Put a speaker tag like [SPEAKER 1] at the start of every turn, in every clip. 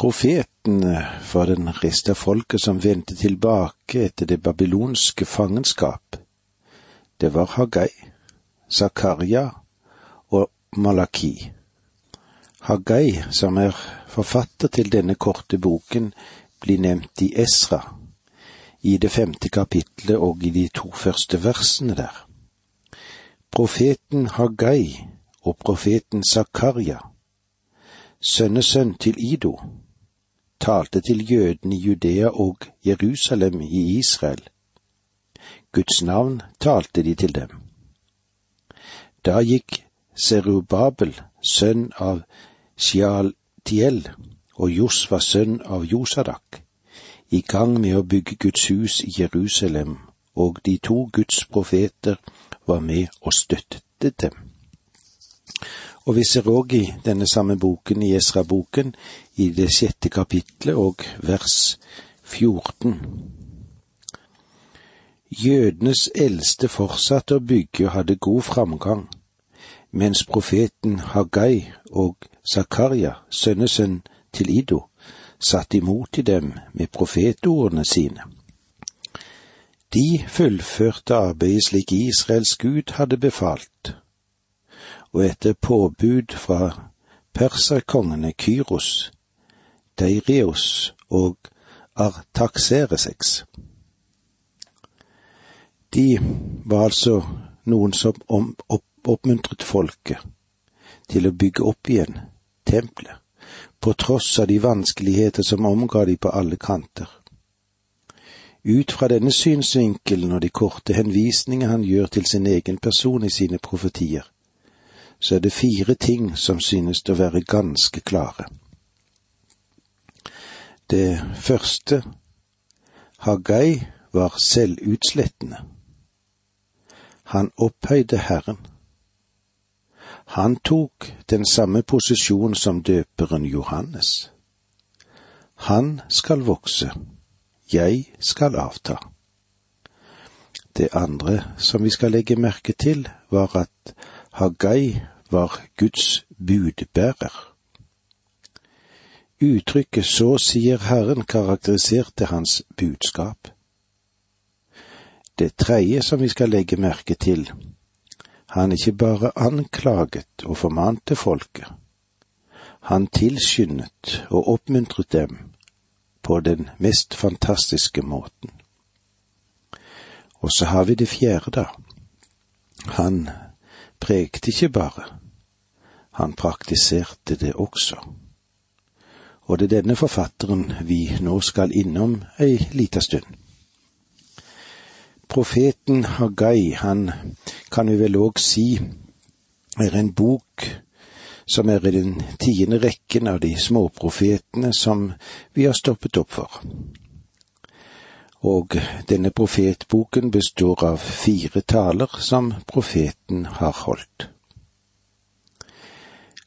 [SPEAKER 1] Profeten for den rista folket som vendte tilbake etter det babylonske fangenskap. Det var Hagai, Zakaria og Malaki. Hagai, som er forfatter til denne korte boken, blir nevnt i Esra, i det femte kapitlet og i de to første versene der. Profeten Hagai og profeten Zakaria, sønnesønn til Ido, talte til jødene i Judea og Jerusalem i Israel. Guds navn talte de til dem. Da gikk Serubabel, sønn av Sjaltiel, og Josva, sønn av Josadak, i gang med å bygge Guds hus i Jerusalem, og de to Guds profeter var med og støttet dem. Og vi ser òg i denne samme boken, i Esra-boken, i det sjette kapitlet og vers 14. Jødenes eldste fortsatte å bygge og hadde god framgang, mens profeten Hagai og Zakaria, sønnesønn til Ido, satt imot i dem med profetordene sine. De fullførte arbeidet slik Israels Gud hadde befalt, og etter påbud fra perserkongene Kyros, Deirios og Artaxeresex. De var altså noen som om, opp, oppmuntret folket til å bygge opp igjen tempelet, på tross av de vanskeligheter som omga de på alle kanter. Ut fra denne synsvinkelen og de korte henvisninger han gjør til sin egen person i sine profetier, så er det fire ting som synes å være ganske klare. Det første, Hagai var selvutslettende. Han opphøyde Herren. Han tok den samme posisjon som døperen Johannes. Han skal vokse, jeg skal avta. Det andre som vi skal legge merke til, var at Hagai var Guds budbærer. Uttrykket Så sier Herren karakteriserte hans budskap. Det tredje som vi skal legge merke til, han ikke bare anklaget og formante folket, han tilskyndet og oppmuntret dem på den mest fantastiske måten. Og så har vi det fjerde, da. Han prekte ikke bare, han praktiserte det også. Og det er denne forfatteren vi nå skal innom ei lita stund. Profeten Hagai, han kan vi vel òg si er en bok som er i den tiende rekken av de småprofetene som vi har stoppet opp for. Og denne profetboken består av fire taler som profeten har holdt.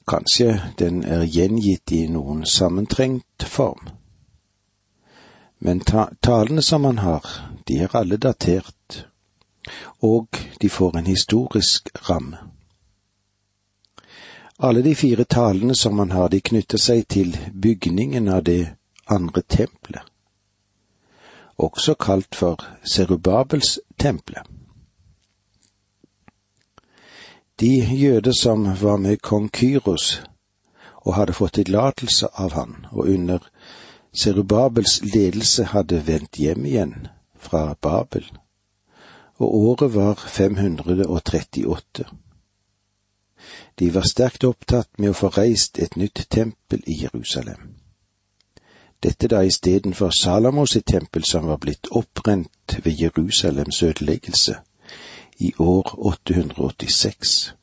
[SPEAKER 1] Kanskje den er gjengitt i noen sammentrengt form. Men ta talene som han har, de er alle datert, og de får en historisk ramme. Alle de fire talene som han har, de knytter seg til bygningen av det andre tempelet, også kalt for Serubabels tempel. De jøder som var med kong Kyros og hadde fått tillatelse av han, og under Serubabels ledelse hadde vendt hjem igjen fra Babel, og året var 538. De var sterkt opptatt med å få reist et nytt tempel i Jerusalem. Dette da istedenfor Salamos sitt tempel som var blitt opprent ved Jerusalems ødeleggelse i år 886.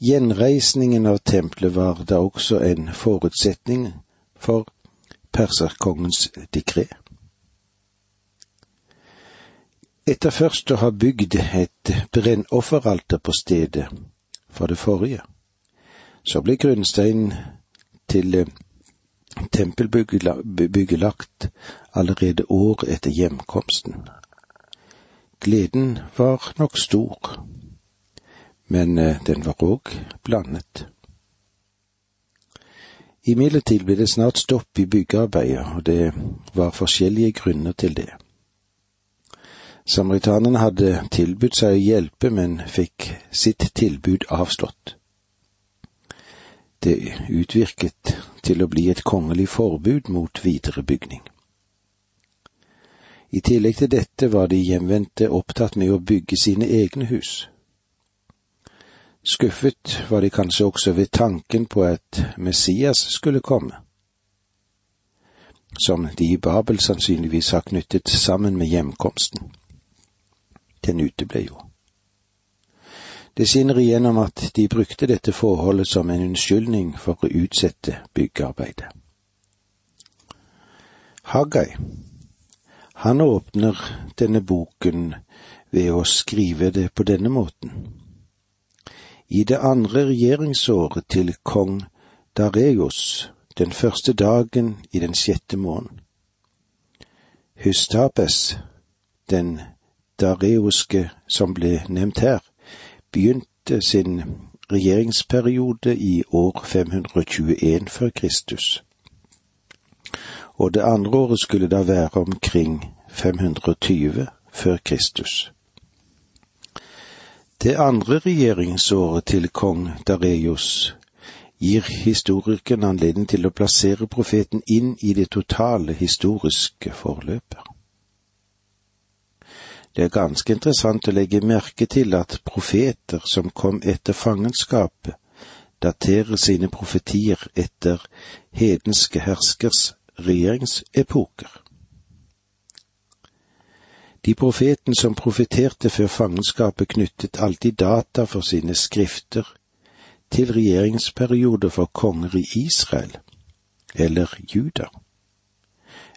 [SPEAKER 1] Gjenreisningen av tempelet var da også en forutsetning for perserkongens dekret. Etter først å ha bygd et brennofferalter på stedet for det forrige, så ble grunnsteinen til tempelbygget lagt allerede år etter hjemkomsten. Gleden var nok stor, men eh, den var òg blandet. Imidlertid ble det snart stopp i byggearbeidet, og det var forskjellige grunner til det. Samaritanerne hadde tilbudt seg å hjelpe, men fikk sitt tilbud avslått. Det utvirket til å bli et kongelig forbud mot videre bygning. I tillegg til dette var de hjemvendte opptatt med å bygge sine egne hus. Skuffet var de kanskje også ved tanken på at Messias skulle komme, som de i Babel sannsynligvis har knyttet sammen med hjemkomsten. Den uteble jo. Det skinner igjennom at de brukte dette forholdet som en unnskyldning for å utsette byggearbeidet. Haggai, han åpner denne boken ved å skrive det på denne måten. I det andre regjeringsåret til kong Dareios, den første dagen i den sjette måneden. Hustapes, den dareoske som ble nevnt her, begynte sin regjeringsperiode i år 521 før Kristus. Og det andre året skulle da være omkring 520 før Kristus. Det andre regjeringsåret til kong Dareios gir historikeren anledning til å plassere profeten inn i det totale historiske forløpet. Det er ganske interessant å legge merke til at profeter som kom etter fangenskapet, daterer sine profetier etter hedenske herskers regjeringsepoker. De profeten som profeterte før fangenskapet, knyttet alltid data for sine skrifter til regjeringsperioder for konger i Israel eller Juda,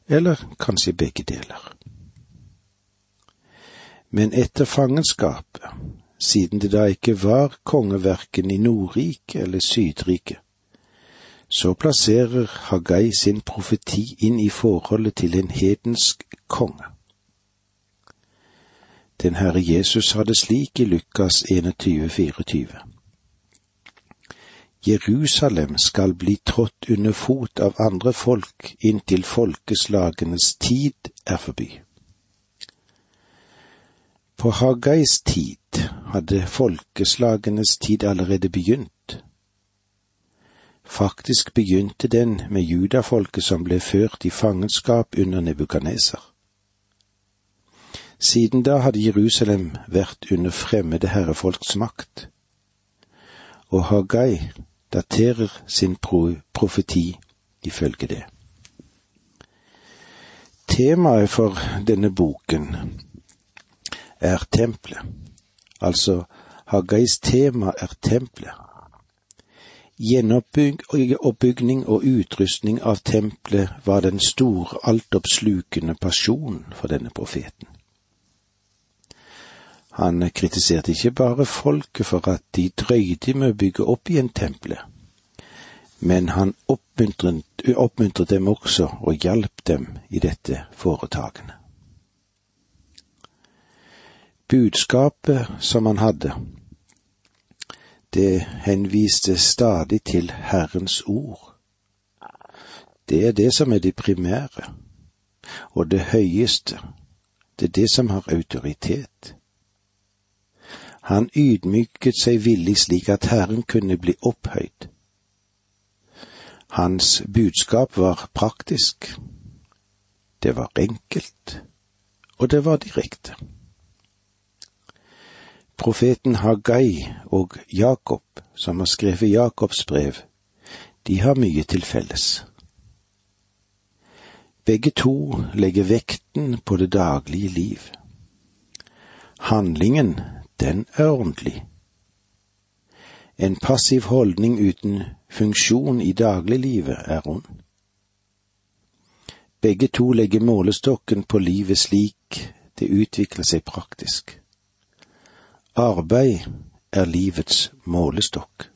[SPEAKER 1] eller kanskje begge deler. Men etter fangenskapet, siden det da ikke var konge verken i Nordriket eller Sydriket, så plasserer Hagai sin profeti inn i forholdet til en hedensk konge. Den Herre Jesus sa det slik i Lukas 21, 24. Jerusalem skal bli trådt under fot av andre folk inntil folkeslagenes tid er forbi. På Haggais tid hadde folkeslagenes tid allerede begynt. Faktisk begynte den med judafolket som ble ført i fangenskap under Nebukaneser. Siden da hadde Jerusalem vært under fremmede herrefolks makt, og Haggai daterer sin profeti ifølge det. Temaet for denne boken er tempelet, altså Haggais tema er tempelet. Gjenoppbygging og utrustning av tempelet var den store, altoppslukende pasjonen for denne profeten. Han kritiserte ikke bare folket for at de drøyde med å bygge opp igjen tempelet, men han oppmuntret, oppmuntret dem også og hjalp dem i dette foretakene. Budskapet som han hadde, det henviste stadig til Herrens ord. Det er det som er det primære, og det høyeste, det er det som har autoritet. Han ydmyket seg villig slik at Herren kunne bli opphøyd. Hans budskap var praktisk, det var enkelt, og det var direkte. Profeten Hagai og Jakob, som har skrevet Jakobs brev, de har mye til felles. Begge to legger vekten på det daglige liv. Handlingen den er ordentlig. En passiv holdning uten funksjon i dagliglivet er ond. Begge to legger målestokken på livet slik det utvikler seg praktisk. Arbeid er livets målestokk.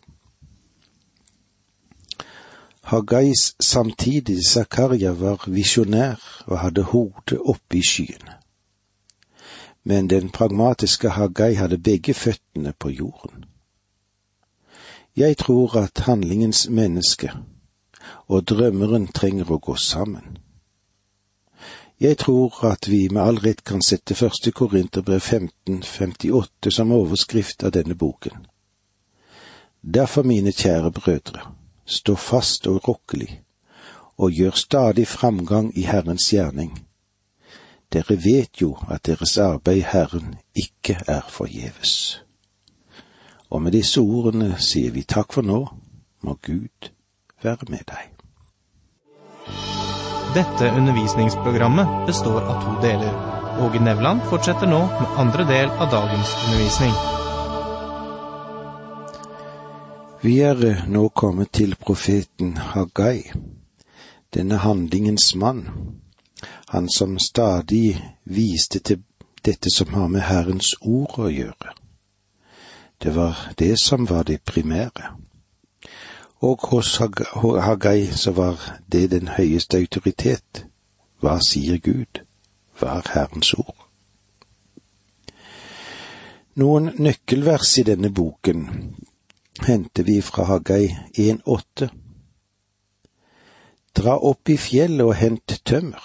[SPEAKER 1] Haggais samtidig Zakaria var visjonær og hadde hodet oppe i skyene men den pragmatiske Haggai hadde begge føttene på jorden. Jeg tror at handlingens menneske, og drømmeren trenger å gå sammen. Jeg tror at vi med all rett kan sette første Korinterbrev 1558 som overskrift av denne boken. Derfor, mine kjære brødre, stå fast og rokkelig, og gjør stadig framgang i Herrens gjerning. Dere vet jo at deres arbeid Herren ikke er forgjeves. Og med disse ordene sier vi takk for nå, må Gud være med deg.
[SPEAKER 2] Dette undervisningsprogrammet består av to deler. Åge Nevland fortsetter nå med andre del av dagens undervisning.
[SPEAKER 1] Vi er eh, nå kommet til profeten Haggai, denne handlingens mann, han som stadig viste til dette som har med Herrens ord å gjøre. Det var det som var det primære og hos Haggai så var det den høyeste autoritet. Hva sier Gud? Hva er Herrens ord? Noen nøkkelvers i denne boken henter vi fra Haggai 1,8. Dra opp i fjellet og hent tømmer.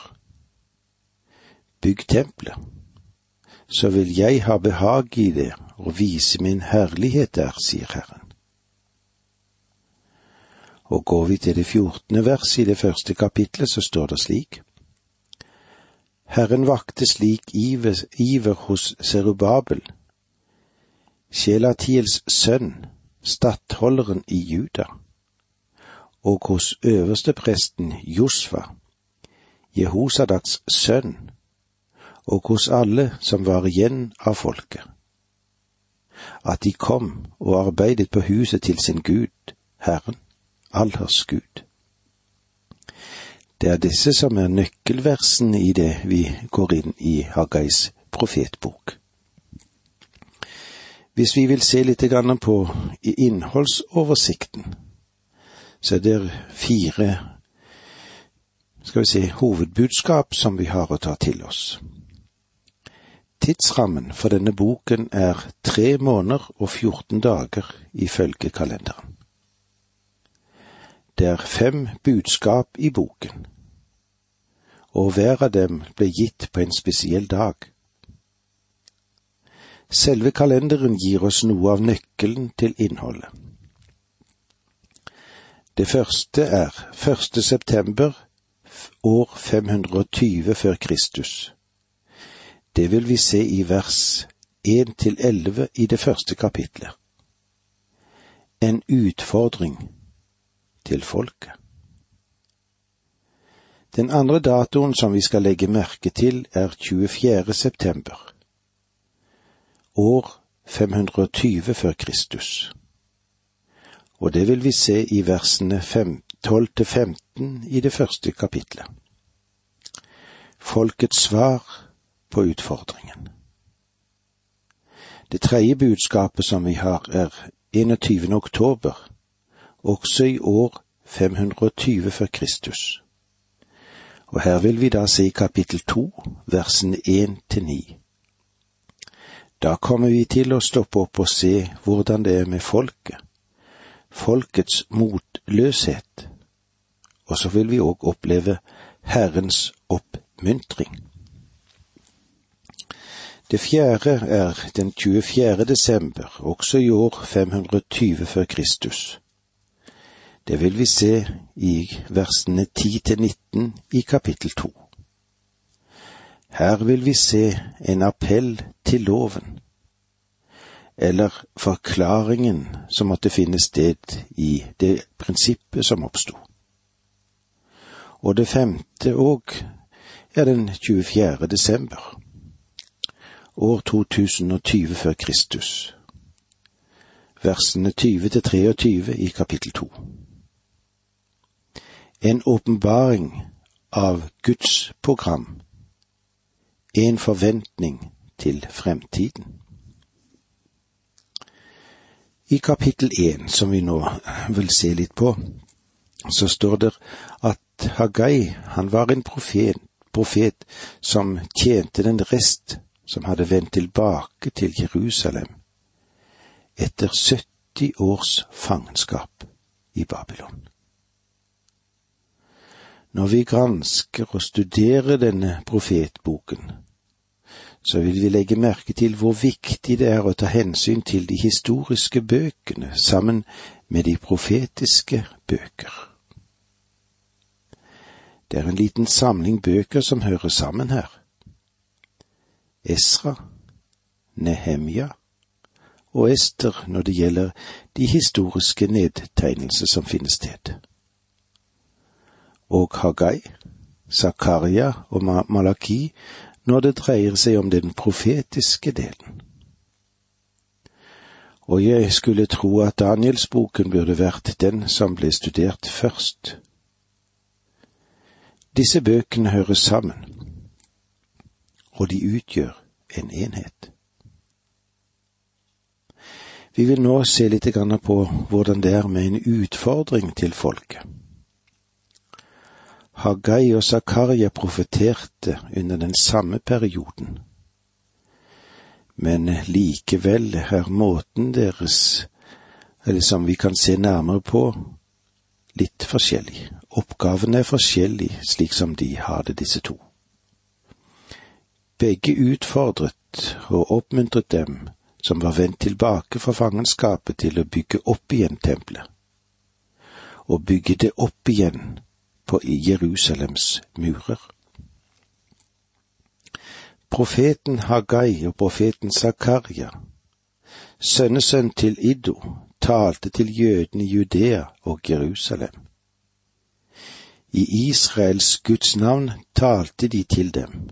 [SPEAKER 1] Bygg tempelet, så vil jeg ha behag i det og vise min herlighet der, sier Herren. Og går vi til det fjortende vers i det første kapitlet, så står det slik. Herren vakte slik iver, iver hos Serubabel, Sjelatiels sønn, stattholderen i Juda, og hos øverstepresten Josfa, Jehosadaks sønn, og hos alle som var igjen av folket, at de kom og arbeidet på huset til sin Gud, Herren allers. Det er disse som er nøkkelversene i det vi går inn i Haggais profetbok. Hvis vi vil se litt på innholdsoversikten, så er det fire skal vi si, hovedbudskap som vi har å ta til oss. Tidsrammen for denne boken er tre måneder og 14 dager ifølge kalenderen. Det er fem budskap i boken, og hver av dem ble gitt på en spesiell dag. Selve kalenderen gir oss noe av nøkkelen til innholdet. Det første er 1. september år 520 før Kristus. Det vil vi se i vers 1 til 11 i det første kapitlet. En utfordring til folket. Den andre datoen som vi skal legge merke til, er 24. september, år 520 før Kristus. Og det vil vi se i versene 12 til 15 i det første kapitlet. Folkets svar på utfordringen. Det tredje budskapet som vi har, er 21. oktober også i år 520 før Kristus. Og her vil vi da se kapittel to, versene én til ni. Da kommer vi til å stoppe opp og se hvordan det er med folket, folkets motløshet, og så vil vi òg oppleve Herrens oppmuntring. Det fjerde er den 24. desember, også i år 520 før Kristus. Det vil vi se i versene 10 til 19 i kapittel 2. Her vil vi se en appell til loven, eller forklaringen som måtte finne sted i det prinsippet som oppsto. Og det femte òg er den 24. desember, år 2020 før Kristus, versene 20 til 23 i kapittel 2 en åpenbaring av Guds program, en forventning til fremtiden. I kapittel én, som vi nå vil se litt på, så står det at Haggai, han var en profet, profet som tjente den rest som hadde vendt tilbake til Jerusalem etter 70 års fangenskap i Babylon. Når vi gransker og studerer denne profetboken, så vil vi legge merke til hvor viktig det er å ta hensyn til de historiske bøkene sammen med de profetiske bøker. Det er en liten samling bøker som hører sammen her. Esra, Nehemja og Ester når det gjelder de historiske nedtegnelser som finner sted. Og Hagai, Zakaria og Malaki når det dreier seg om den profetiske delen. Og jeg skulle tro at Danielsboken burde vært den som ble studert først. Disse bøkene hører sammen, og de utgjør en enhet. Vi vil nå se litt på hvordan det er med en utfordring til folket. Hagai og Zakaria profeterte under den samme perioden. Men likevel er måten deres, eller som vi kan se nærmere på, litt forskjellig. Oppgavene er forskjellige slik som de hadde disse to. Begge utfordret og oppmuntret dem som var vendt tilbake fra fangenskapet til å bygge opp igjen tempelet. Å bygge det opp igjen på Jerusalems murer. Profeten Hagai og profeten Zakaria, sønnesønn til Iddo, talte til jødene i Judea og Jerusalem. I Israels Guds navn talte de til dem.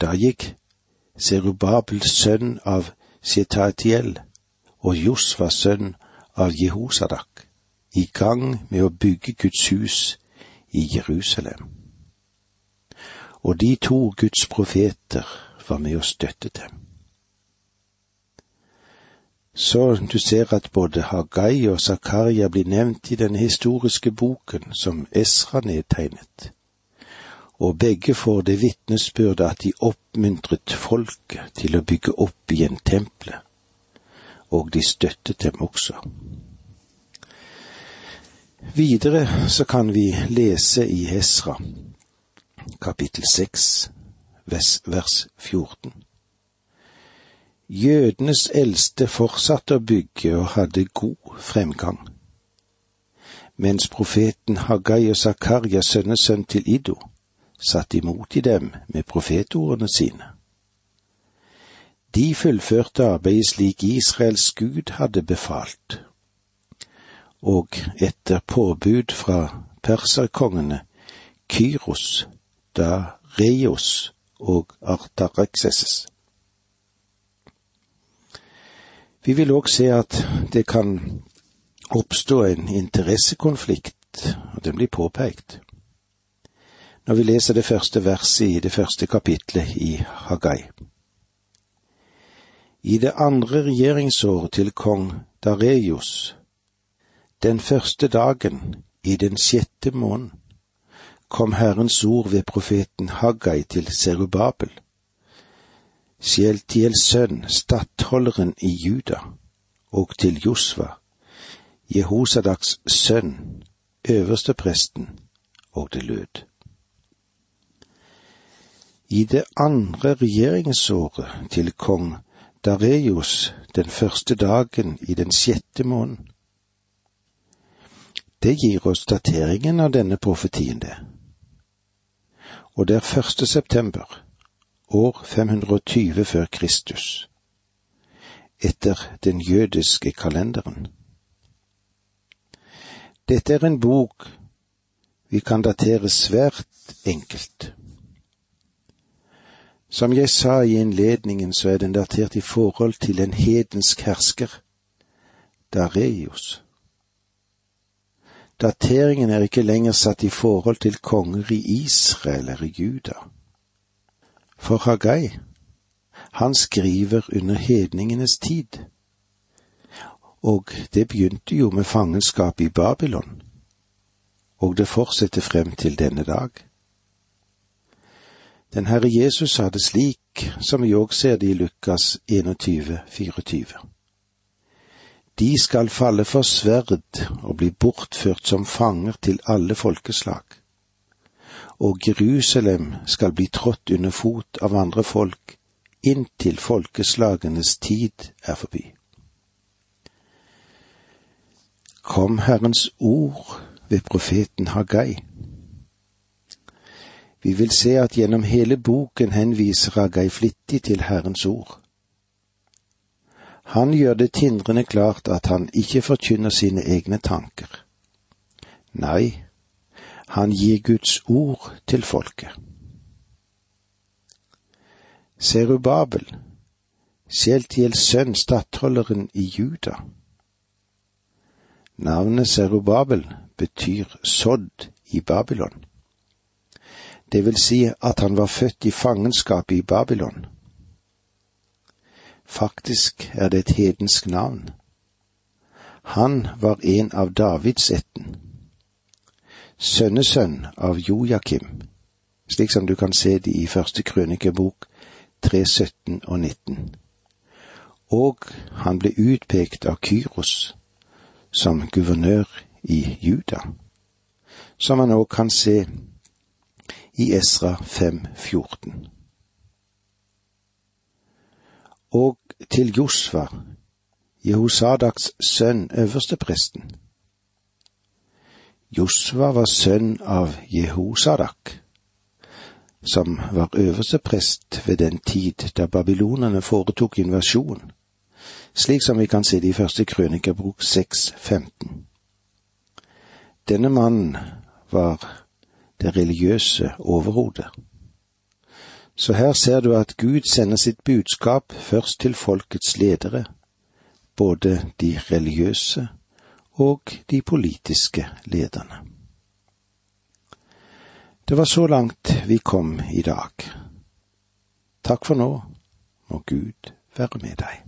[SPEAKER 1] Da gikk Serubabels sønn av Shetatiel og Josvas sønn av Jehosadak i gang med å bygge Guds hus i Jerusalem. Og de to Guds profeter var med og støttet dem. Så du ser at både Hagai og Zakaria blir nevnt i den historiske boken som Esra nedtegnet, og begge får det vitnesbyrdet at de oppmuntret folket til å bygge opp igjen tempelet, og de støttet dem også. Videre så kan vi lese i Hesra, kapittel seks, vers 14. Jødenes eldste fortsatte å bygge og hadde god fremgang, mens profeten Hagai og Zakaria, sønnesønn til Iddo, satt imot i dem med profetordene sine. De fullførte arbeidet slik Israels Gud hadde befalt, og etter påbud fra perserkongene Kyros, Dareos og Artarekseses. Vi vil òg se at det kan oppstå en interessekonflikt, og den blir påpekt. Når vi leser det første verset i det første kapitlet i Hagai. I det andre regjeringsåret til kong Dareios den første dagen i den sjette måneden kom Herrens ord ved profeten Haggai til Serubabel, Sjeltiels sønn, stattholderen i Juda, og til Josva, Jehosadaks sønn, øverstepresten, og det lød. I det andre regjeringsåret til kong Dareios den første dagen i den sjette måneden, det gir oss dateringen av denne profetien, det. Og det er første september, år 520 før Kristus, etter den jødiske kalenderen. Dette er en bok vi kan datere svært enkelt. Som jeg sa i innledningen, så er den datert i forhold til en hedensk hersker, Dareios. Dateringen er ikke lenger satt i forhold til konger i Israel eller i Juda. For Hagai, han skriver under hedningenes tid, og det begynte jo med fangenskap i Babylon, og det fortsetter frem til denne dag. Den Herre Jesus sa det slik, som vi òg ser det i Lukas 21, 24. De skal falle for sverd og bli bortført som fanger til alle folkeslag, og Jerusalem skal bli trådt under fot av andre folk inntil folkeslagenes tid er forbi. Kom Herrens ord ved profeten Hagai. Vi vil se at gjennom hele boken henviser Hagai flittig til Herrens ord. Han gjør det tindrende klart at han ikke forkynner sine egne tanker. Nei, han gir Guds ord til folket. Serubabel, Sjeltiels sønn, stattholderen i Juda. Navnet Serubabel betyr sådd i Babylon. Det vil si at han var født i fangenskapet i Babylon. Faktisk er det et hedensk navn. Han var en av Davidsetten, sønnesønn av Jojakim, slik som du kan se det i første krønikebok 3, 17 og 19. Og han ble utpekt av Kyros som guvernør i Juda, som man òg kan se i Esra 5,14. Og til Josva, Jehosadaks sønn, øverstepresten. Josva var sønn av Jehosadak, som var øversteprest ved den tid da babylonerne foretok invasjon, slik som vi kan se det i første krønikerbok 6.15. Denne mannen var det religiøse overhodet. Så her ser du at Gud sender sitt budskap først til folkets ledere, både de religiøse og de politiske lederne. Det var så langt vi kom i dag. Takk for nå, må Gud være med deg.